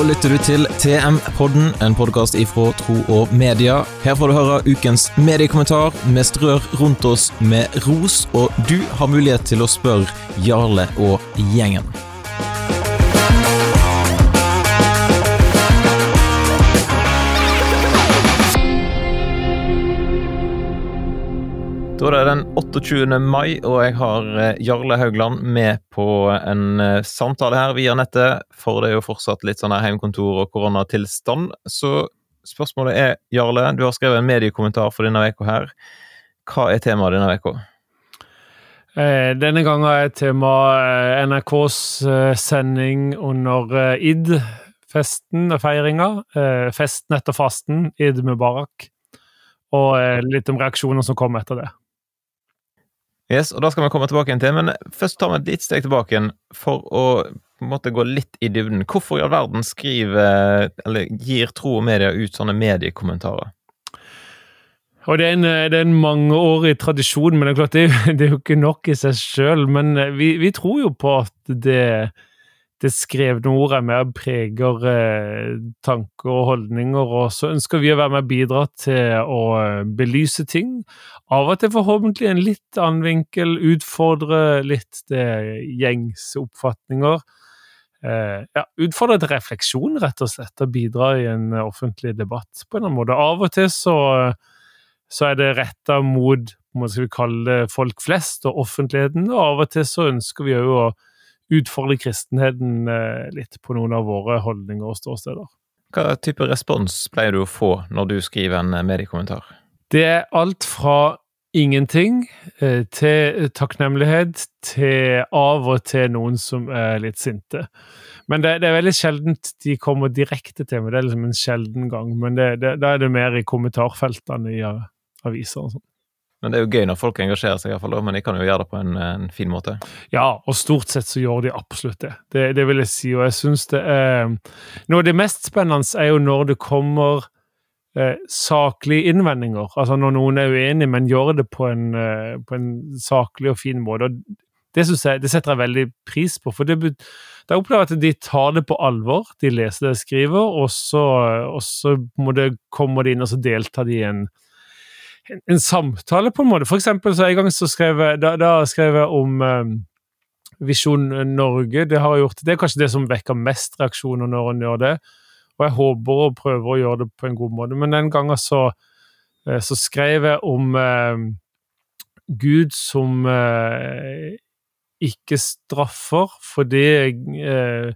Lytter du til TM-podden, en podkast ifra Tro og Media. Her får du høre ukens mediekommentar. Vi strør rundt oss med ros, og du har mulighet til å spørre Jarle og gjengen. Da er det den 28. mai, og jeg har eh, Jarle Haugland med på en eh, samtale her via nettet. For det er jo fortsatt litt sånn her hjemmekontor og koronatilstand. Så spørsmålet er, Jarle, du har skrevet en mediekommentar for denne uka her. Hva er temaet denne veka? Eh, denne gangen er tema NRKs sending under id-festen og feiringa. Festen etter fasten, id Mubarak. Og litt om reaksjoner som kom etter det. Yes, og Da skal vi komme tilbake til, men først tar vi et lite steg tilbake igjen for å måte gå litt i dybden. Hvorfor i all verden skriver, eller gir Tro og Media ut sånne mediekommentarer? Og det er, en, det er en mangeårig tradisjon, men det er klart det, det er jo ikke nok i seg sjøl. Men vi, vi, tror jo på at det det skrevne ordet mer preger eh, tanker og holdninger, og så ønsker vi å være med og bidra til å eh, belyse ting. Av og til forhåpentlig en litt annen vinkel, utfordre litt det gjengse oppfatninger. Eh, ja, utfordre til refleksjon, rett og slett, og bidra i en offentlig debatt på en eller annen måte. Av og til så, så er det retta mot hva skal vi kalle det, folk flest og offentligheten, og av og til så ønsker vi òg å utfordre kristenheten eh, litt på noen av våre holdninger og ståsteder. Hva type respons pleier du å få når du skriver en mediekommentar? Det er alt fra ingenting eh, til takknemlighet, til av og til noen som er litt sinte. Men det, det er veldig sjeldent de kommer direkte til meg, det er liksom en sjelden gang. Men da er det mer i kommentarfeltene i aviser og sånn. Men det er jo gøy når folk engasjerer seg, i hvert fall, men de kan jo gjøre det på en, en, fin måte. Ja, og stort sett så gjør de absolutt det. Det, det vil jeg si. Og jeg syns det er Noe av det mest spennende er jo når det kommer eh, saklige innvendinger. Altså når noen er uenig, men gjør det på en, eh, på en saklig og fin måte. Og det, jeg, det setter jeg veldig pris på. For det, det opplever at de tar det på alvor. De leser det jeg skriver, og så, og så kommer de inn og så deltar de i en en, en, samtale, på en måte. For eksempel så en gang så skrev jeg, da, da skrev jeg om eh, Visjon Norge. Det har jeg gjort. Det er kanskje det som vekker mest reaksjoner når en gjør det. Og jeg håper og prøver å gjøre det på en god måte. Men den gangen så, eh, så skrev jeg om eh, Gud som eh, ikke straffer fordi eh,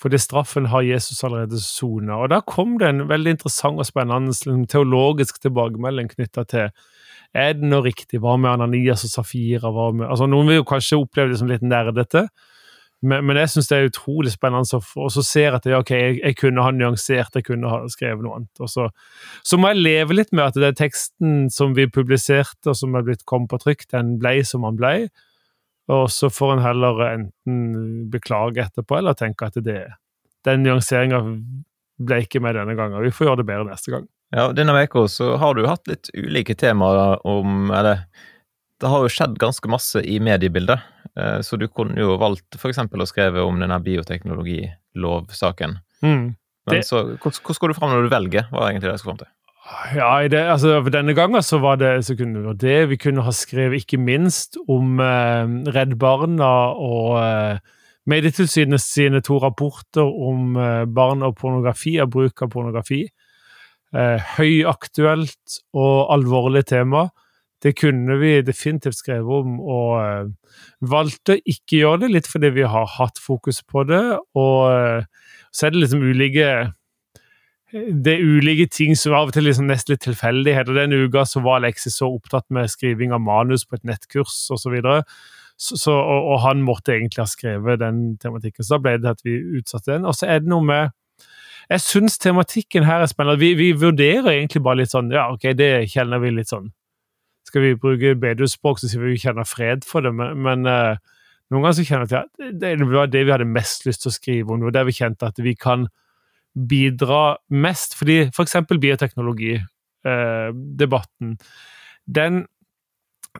fordi straffen har Jesus allerede sona. Og da kom det en veldig interessant og spennende liksom, teologisk tilbakemelding knytta til er det noe riktig? Hva med Ananias og Safira? Hva med, altså, noen vil jo kanskje oppleve det som litt nerdete, men, men jeg syns det er utrolig spennende. å så ser jeg at jeg, jeg, kunne ha nyansert, jeg kunne ha skrevet noe annet. Og så, så må jeg leve litt med at er teksten som vi publiserte, og som er blitt kommet på trykk, den ble som den ble. Og så får en heller enten beklage etterpå, eller tenke at det, den nyanseringa ble ikke med denne gangen. Vi får gjøre det bedre neste gang. Ja, Denne uka har du hatt litt ulike temaer om Eller det har jo skjedd ganske masse i mediebildet, eh, så du kunne jo valgt f.eks. å skrive om denne bioteknologilovsaken. Mm, Men så, hvordan går du fram når du velger? Hva er egentlig det jeg skal fram til? Ja, det, altså, denne gangen så var det så kunne det, det. Vi kunne ha skrevet ikke minst om eh, Redd Barna og eh, Medietilsynet sine to rapporter om eh, barn og pornografi og bruk av pornografi. Eh, høyaktuelt og alvorlig tema. Det kunne vi definitivt skrevet om, og eh, valgte å ikke gjøre det, litt fordi vi har hatt fokus på det. Og eh, så er det liksom ulike det er ulike ting som av og til liksom nesten litt tilfeldigheter. Den uka så var Alexis så opptatt med skriving av manus på et nettkurs osv. Så, så, og, og han måtte egentlig ha skrevet den tematikken, så da ble det at vi utsatte den. Og så er det noe med Jeg syns tematikken her er spennende. Vi, vi, vurderer egentlig bare litt sånn Ja, ok, det kjenner vi litt sånn Skal vi bruke bedrespråk, så sier vi vi kjenner fred for det, men, men uh, noen ganger så kjenner jeg at det var det vi hadde mest lyst til å skrive om. Det var der vi kjente at vi kan bidra mest. Fordi for eksempel bioteknologidebatten, eh, den,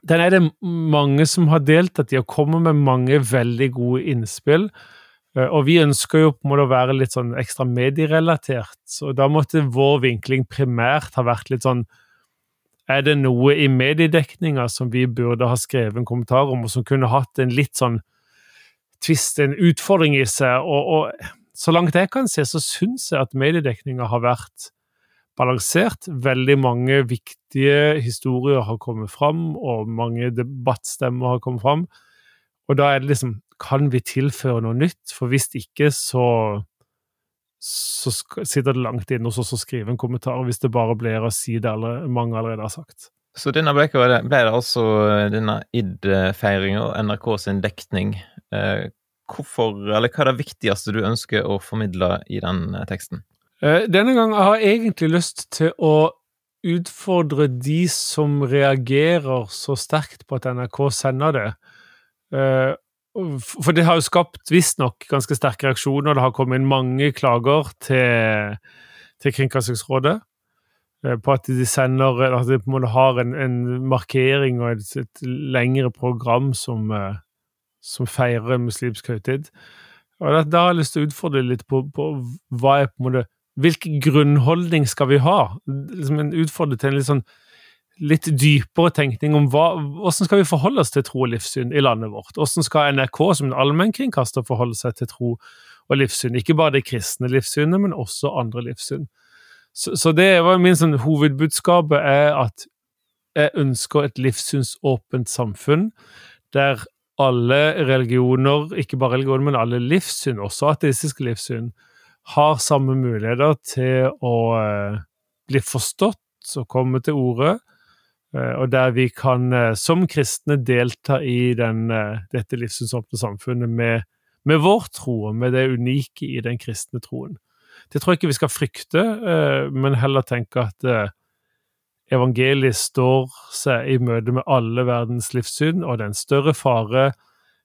den er det mange som har deltatt i, og kommer med mange veldig gode innspill. Eh, og vi ønsker jo på en måte å være litt sånn ekstra medierelatert, så da måtte vår vinkling primært ha vært litt sånn Er det noe i mediedekninga som vi burde ha skrevet en kommentar om, og som kunne hatt en litt sånn tvist, en utfordring i seg? Og, og så langt jeg kan se, så syns jeg at mediedekninga har vært balansert. Veldig mange viktige historier har kommet fram, og mange debattstemmer har kommet fram. Og da er det liksom Kan vi tilføre noe nytt? For hvis ikke, så så sitter det langt inne hos oss å skrive en kommentar, hvis det bare blir å si det alle, mange allerede har sagt. Så denne ble det altså denne id-feiringa NRK sin dekning. Eh, hvorfor, eller hva er det viktigste du ønsker å formidle i den eh, teksten? Eh, denne gangen har jeg egentlig lyst til å utfordre de som reagerer så sterkt på at NRK sender det. For det har jo skapt visstnok ganske sterke reaksjoner. Det har kommet inn mange klager til, til Kringkastingsrådet eh, på at de sender At de på en måte har en, en markering og et, et lengre program som, eh, som feirer muslimsk høytid. Og da, da, har jeg lyst til å utfordre litt på, på hva er på en måte Hvilken grunnholdning skal vi ha? Liksom en utfordring til en litt sånn litt dypere tenkning om hva, hvordan skal vi forholde oss til tro og livssyn i landet vårt? Hvordan skal NRK som en allmennkringkaster forholde seg til tro og livssyn? Ikke bare det kristne livssynet, men også andre livssyn. Så, så det var min sånn, hovedbudskapet er at jeg ønsker et livssynsåpent samfunn der alle religioner, ikke bare religioner, men alle livssyn, også ateistiske livssyn, har samme muligheter til å eh, bli forstått og komme til orde, Eh, og der vi kan eh, som kristne delta i den, eh, dette livssynsåpne samfunnet med, med, vår tro og med det unike i den kristne troen. Det tror jeg ikke vi skal frykte, men heller tenke at evangeliet står seg i møte med alle verdens livssyn, og det er en større fare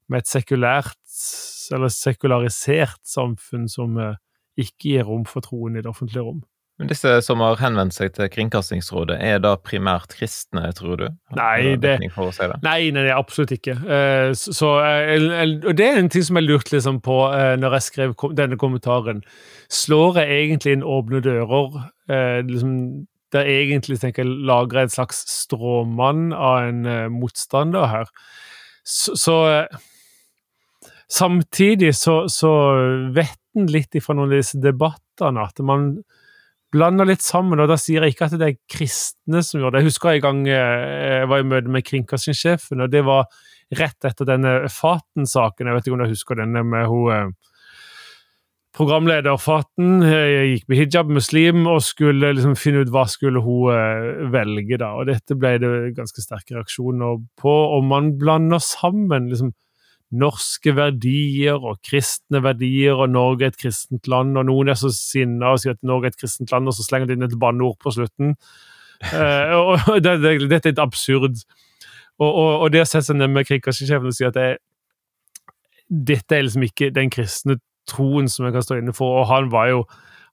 med et sekulært eller sekularisert samfunn som ikke gir rom for troen i det offentlige rom. Men disse som har henvendt seg til Kringkastingsrådet, er da primært kristne, tror du? Nei, det, si det? nei, nei, absolutt ikke. Uh, så, uh, og det er en ting som jeg lurte liksom på uh, når jeg skrev denne kommentaren. Slår jeg egentlig inn åpne dører? liksom, der egentlig tenker jeg lager en slags stråmann av en motstander her. Så, så Samtidig så, så vet en litt ifra noen av disse debattene at man blander litt sammen. og Da sier jeg ikke at det er kristne som gjør det. Jeg husker en gang eh, jeg var i møte med kringkastingssjefen, og det var rett etter denne Faten-saken. Jeg vet ikke om du husker denne med hun eh, programleder Faten. Jeg gikk med hijab, muslim, og skulle liksom finne ut hva skulle hun eh, velge. da, og Dette ble det ganske sterke reaksjoner på. og Man blander sammen liksom norske verdier og kristne verdier, og Norge er et kristent land, og noen er så sinna og sier at Norge er et kristent land, og så slenger de inn et banneord på slutten. uh, og det, det, Dette er et absurd. Og, og, og det å sette seg ned med kringkastingssjefen og si at det, dette er liksom ikke den kristne troen som jeg kan stå inne for, og han var jo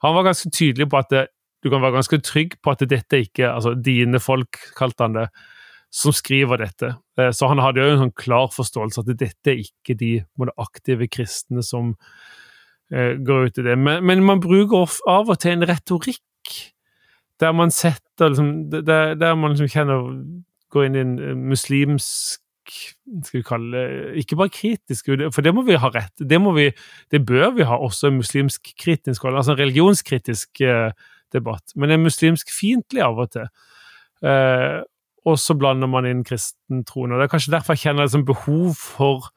han var ganske tydelig på at det, du kan være ganske trygg på at dette ikke altså Dine folk, kalte han det som skriver dette. Eh, så han hadde jo en sånn klar forståelse at dette er ikke de aktive kristne som eh, går ut i det. Men, men, man bruker av og til en retorikk der man setter liksom, der, der, man liksom kjenner Går inn i en eh, muslimsk skal vi kalle det, Ikke bare kritisk, for det må vi ha rett. Det, vi, det bør vi ha også en muslimsk kritisk, altså en religionskritisk debatt. Men en muslimsk fiendtlig av og til og så blander man inn kristentroen. Og Det er kanskje derfor jeg kjenner liksom behov for,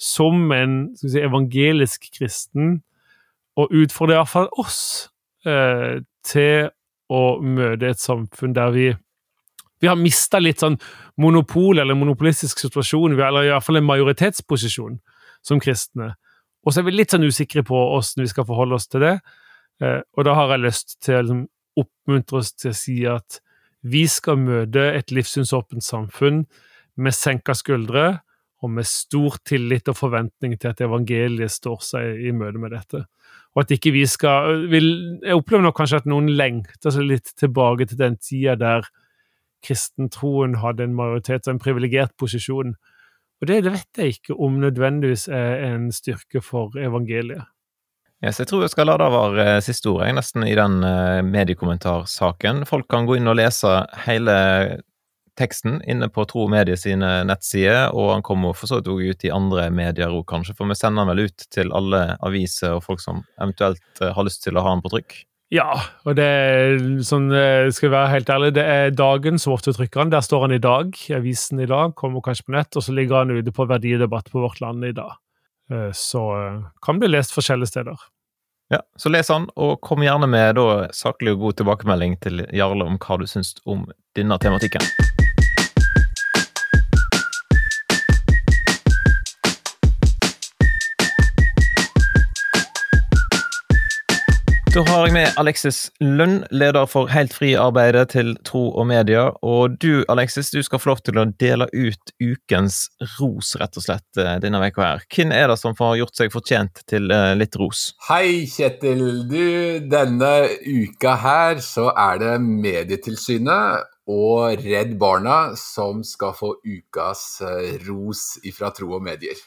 som en si, evangelisk kristen, å utfordre iallfall oss eh, til å møte et samfunn der vi vi har mista litt sånn monopol eller monopolistisk situasjon, eller iallfall en majoritetsposisjon som kristne. Og så er vi litt sånn usikre på hvordan vi skal forholde oss til det. Eh, og da har jeg lyst til å liksom, oppmuntre oss til å si at vi skal møte et livssynsåpent samfunn med senka skuldre og med stor tillit og forventning til at evangeliet står seg i møte med dette. Og at ikke vi skal Jeg opplever nok kanskje at noen lengter seg litt tilbake til den tida der kristentroen hadde en majoritet og en privilegert posisjon, Og det, det vet jeg ikke om nødvendigvis er en styrke for evangeliet. Yes, jeg tror jeg skal la det være siste ord, nesten i den mediekommentarsaken. Folk kan gå inn og lese hele teksten inne på Tro Medie sine nettsider, og han kommer for så vidt også ut i andre medier òg, kanskje, for vi sender den vel ut til alle aviser og folk som eventuelt eh, har lyst til å ha den på trykk? Ja, og det sånn, eh, skal jeg være helt ærlig, det er dagen som ofte trykker han. Der står han i dag, avisen i dag, kommer kanskje på nett, og så ligger han ute på verdidebatt på Vårt Land i dag. Eh, så kan bli lest forskjellige steder. Ja, så les han, og kom gjerne med da saklig og god tilbakemelding til Jarle om hva du syns om denne tematikken. Da har jeg med Alexis Lund, leder for Helt fri-arbeidet til Tro og Media. Og du, Alexis, du skal få lov til å dele ut ukens ros, rett og slett, eh, denne uka her. Hvem er det som får gjort seg fortjent til eh, litt ros? Hei, Kjetil. Du, denne uka her så er det Medietilsynet og Redd Barna som skal få ukas eh, ros ifra Tro og Medier.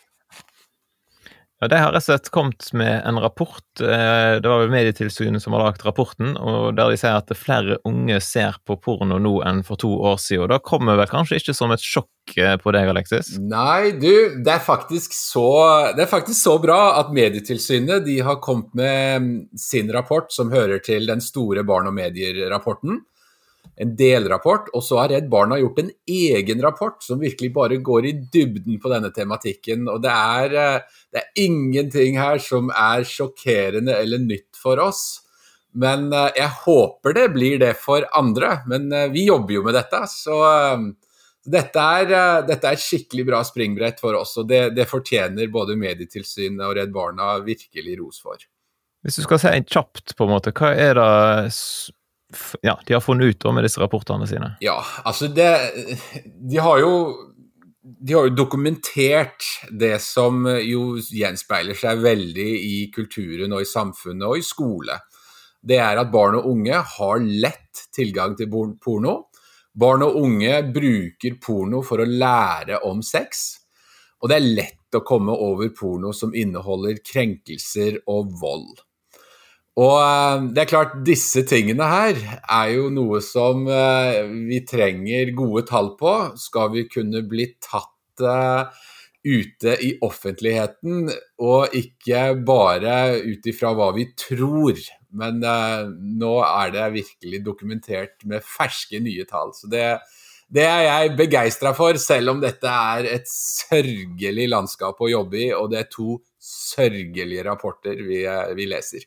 Ja, De har rett og slett kommet med en rapport. Eh, det var vel Medietilsynet som har lagd rapporten, og der de sier at flere unge ser på porno nå enn for to år siden. og Da kommer vel kanskje ikke som et sjokk eh, på deg, Alexis? Nei, du, det er faktisk så, det er faktisk så bra at Medietilsynet de har kommet med sin rapport, som hører til den store barn og medier-rapporten en delrapport, og så har Redd Barna gjort en egen rapport som virkelig bare går i dybden på denne tematikken. Og det er, eh, det er ingenting her som er sjokkerende eller nytt for oss. Men eh, jeg håper det blir det for andre. Men eh, vi jobber jo med dette, så dette er, dette er skikkelig bra springbrett for oss. Og det, det fortjener både Medietilsynet og Redd Barna virkelig ros for. Hvis du skal si kjapt, på en måte, hva er det ja, de har funnet ut med disse rapportene sine? Ja, altså det De har jo de har jo dokumentert det som jo gjenspeiler seg veldig i kulturen og i samfunnet og i skole. Det er at barn og unge har lett tilgang til porno. Barn og unge bruker porno for å lære om sex. Og det er lett å komme over porno som inneholder krenkelser og vold. Og eh, det er klart, disse tingene her er jo noe som eh, vi trenger gode tall på. Skal vi kunne bli tatt eh, ute i offentligheten, og ikke bare ut ifra hva vi tror. Men nå er det virkelig dokumentert med ferske, nye tall. Så det, det er jeg begeistra for, selv om dette er et sørgelig landskap å jobbe i, og det er to sørgelige rapporter vi, vi leser.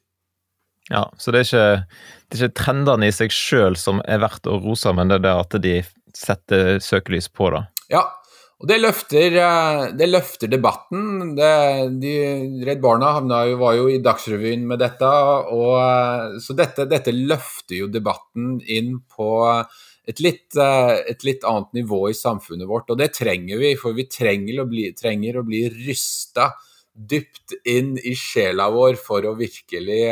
Ja, så det er ikke, det er ikke trendene i seg sjøl som er verdt å rose, men det er det at de setter søkelys på det. Ja, og det løfter, eh, det løfter debatten. Det, de, Redd Barna jo, var jo i Dagsrevyen med dette, og, eh, så dette, dette, løfter jo debatten inn på et litt, eh, et litt, annet nivå i samfunnet vårt, og det trenger vi, for vi trenger å bli, trenger å bli rysta dypt inn i sjela vår for å virkelig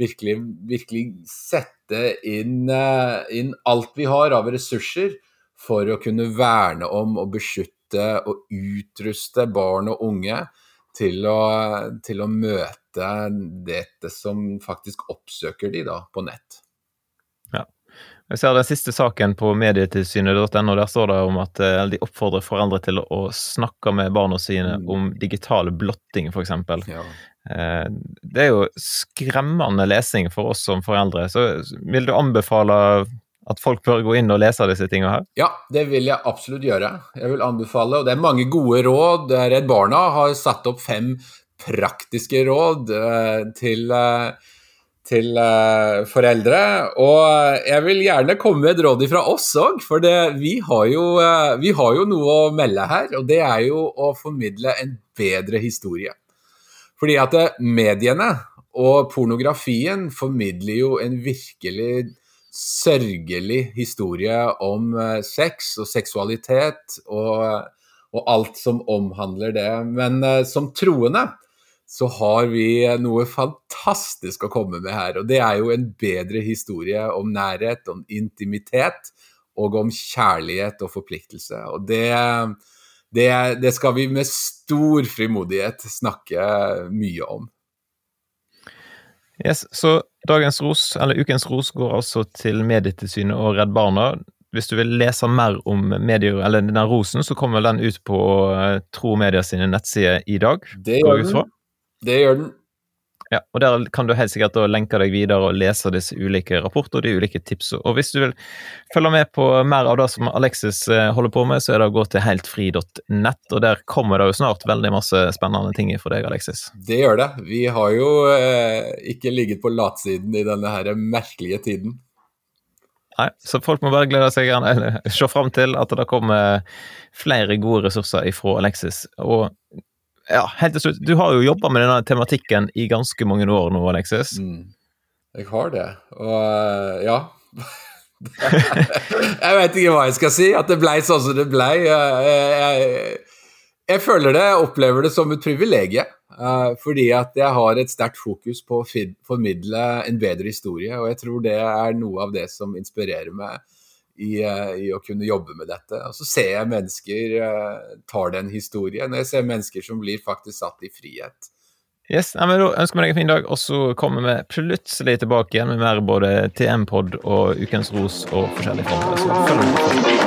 virkelig, virkelig sette inn, eh, inn, alt vi har av ressurser for å kunne verne om og beskytte og utruste barn og unge til å, til å møte dette som faktisk oppsøker de da på nett. Ja. Jeg ser den siste saken på medietilsynet.no. Der står det om at eh, de oppfordrer foreldre til å snakke med barna sine mm. om digital blotting, f.eks. Ja. Eh, det er jo skremmende lesing for oss som foreldre. Så vil du anbefale at folk bør gå inn og lese disse tingene her? Ja, det vil jeg absolutt gjøre. Jeg vil anbefale, og det er mange gode råd. Redd Barna har satt opp fem praktiske råd eh, til, eh, til foreldre. Og jeg vil gjerne komme med et råd fra oss òg, for det, vi, har jo, vi har jo noe å melde her. Og det er jo å formidle en bedre historie. Fordi at eh, mediene og pornografien formidler jo en virkelig sørgelig historie om eh, sex og seksualitet og, og alt som omhandler det. Men eh, som troende så har vi noe fantastisk å komme med her. Og det er jo en bedre historie om nærhet, om intimitet og om kjærlighet og forpliktelse. Og det, det, det skal vi med stor frimodighet snakke mye om. Yes, Så dagens ros, eller ukens ros, går altså til Medietilsynet og Redd Barna. Hvis du vil lese mer om medier, eller den rosen, så kommer den ut på uh, Tro Media sine nettsider i dag. Det gjør den. Det gjør den. Ja, og Der kan du helt sikkert lenke deg videre og lese disse ulike rapporter og de ulike tipsene. Og hvis du vil følge med på mer av det som Alexis eh, holder på med, så er det å gå til heltfri.nett, og der kommer det jo snart veldig masse spennende ting for deg, Alexis. Det gjør det. Vi har jo eh, ikke ligget på latsiden i denne her merkelige tiden. Nei, så folk må bare glede seg, eller se fram til at det kommer flere gode ressurser ifra Alexis. Og ja, helt til slutt. Du har jo jobba med denne tematikken i ganske mange år nå, Alexis. Mm. Jeg har det, og uh, ja. jeg vet ikke hva jeg skal si. At det blei sånn som det blei. Jeg, jeg, jeg, føler det, jeg opplever det som et privilegium. Fordi at jeg har et sterkt fokus på å formidle en bedre historie. Og jeg tror det er noe av det som inspirerer meg i, eh, i, å kunne jobbe med dette. Og så ser jeg mennesker uh, tar den historien, og jeg ser mennesker som blir faktisk satt i frihet. Yes, ja, men Da ønsker vi deg en fin dag, og så kommer vi plutselig tilbake igjen med mer både TM-pod og Ukens ros og forskjellige former. Så følg med.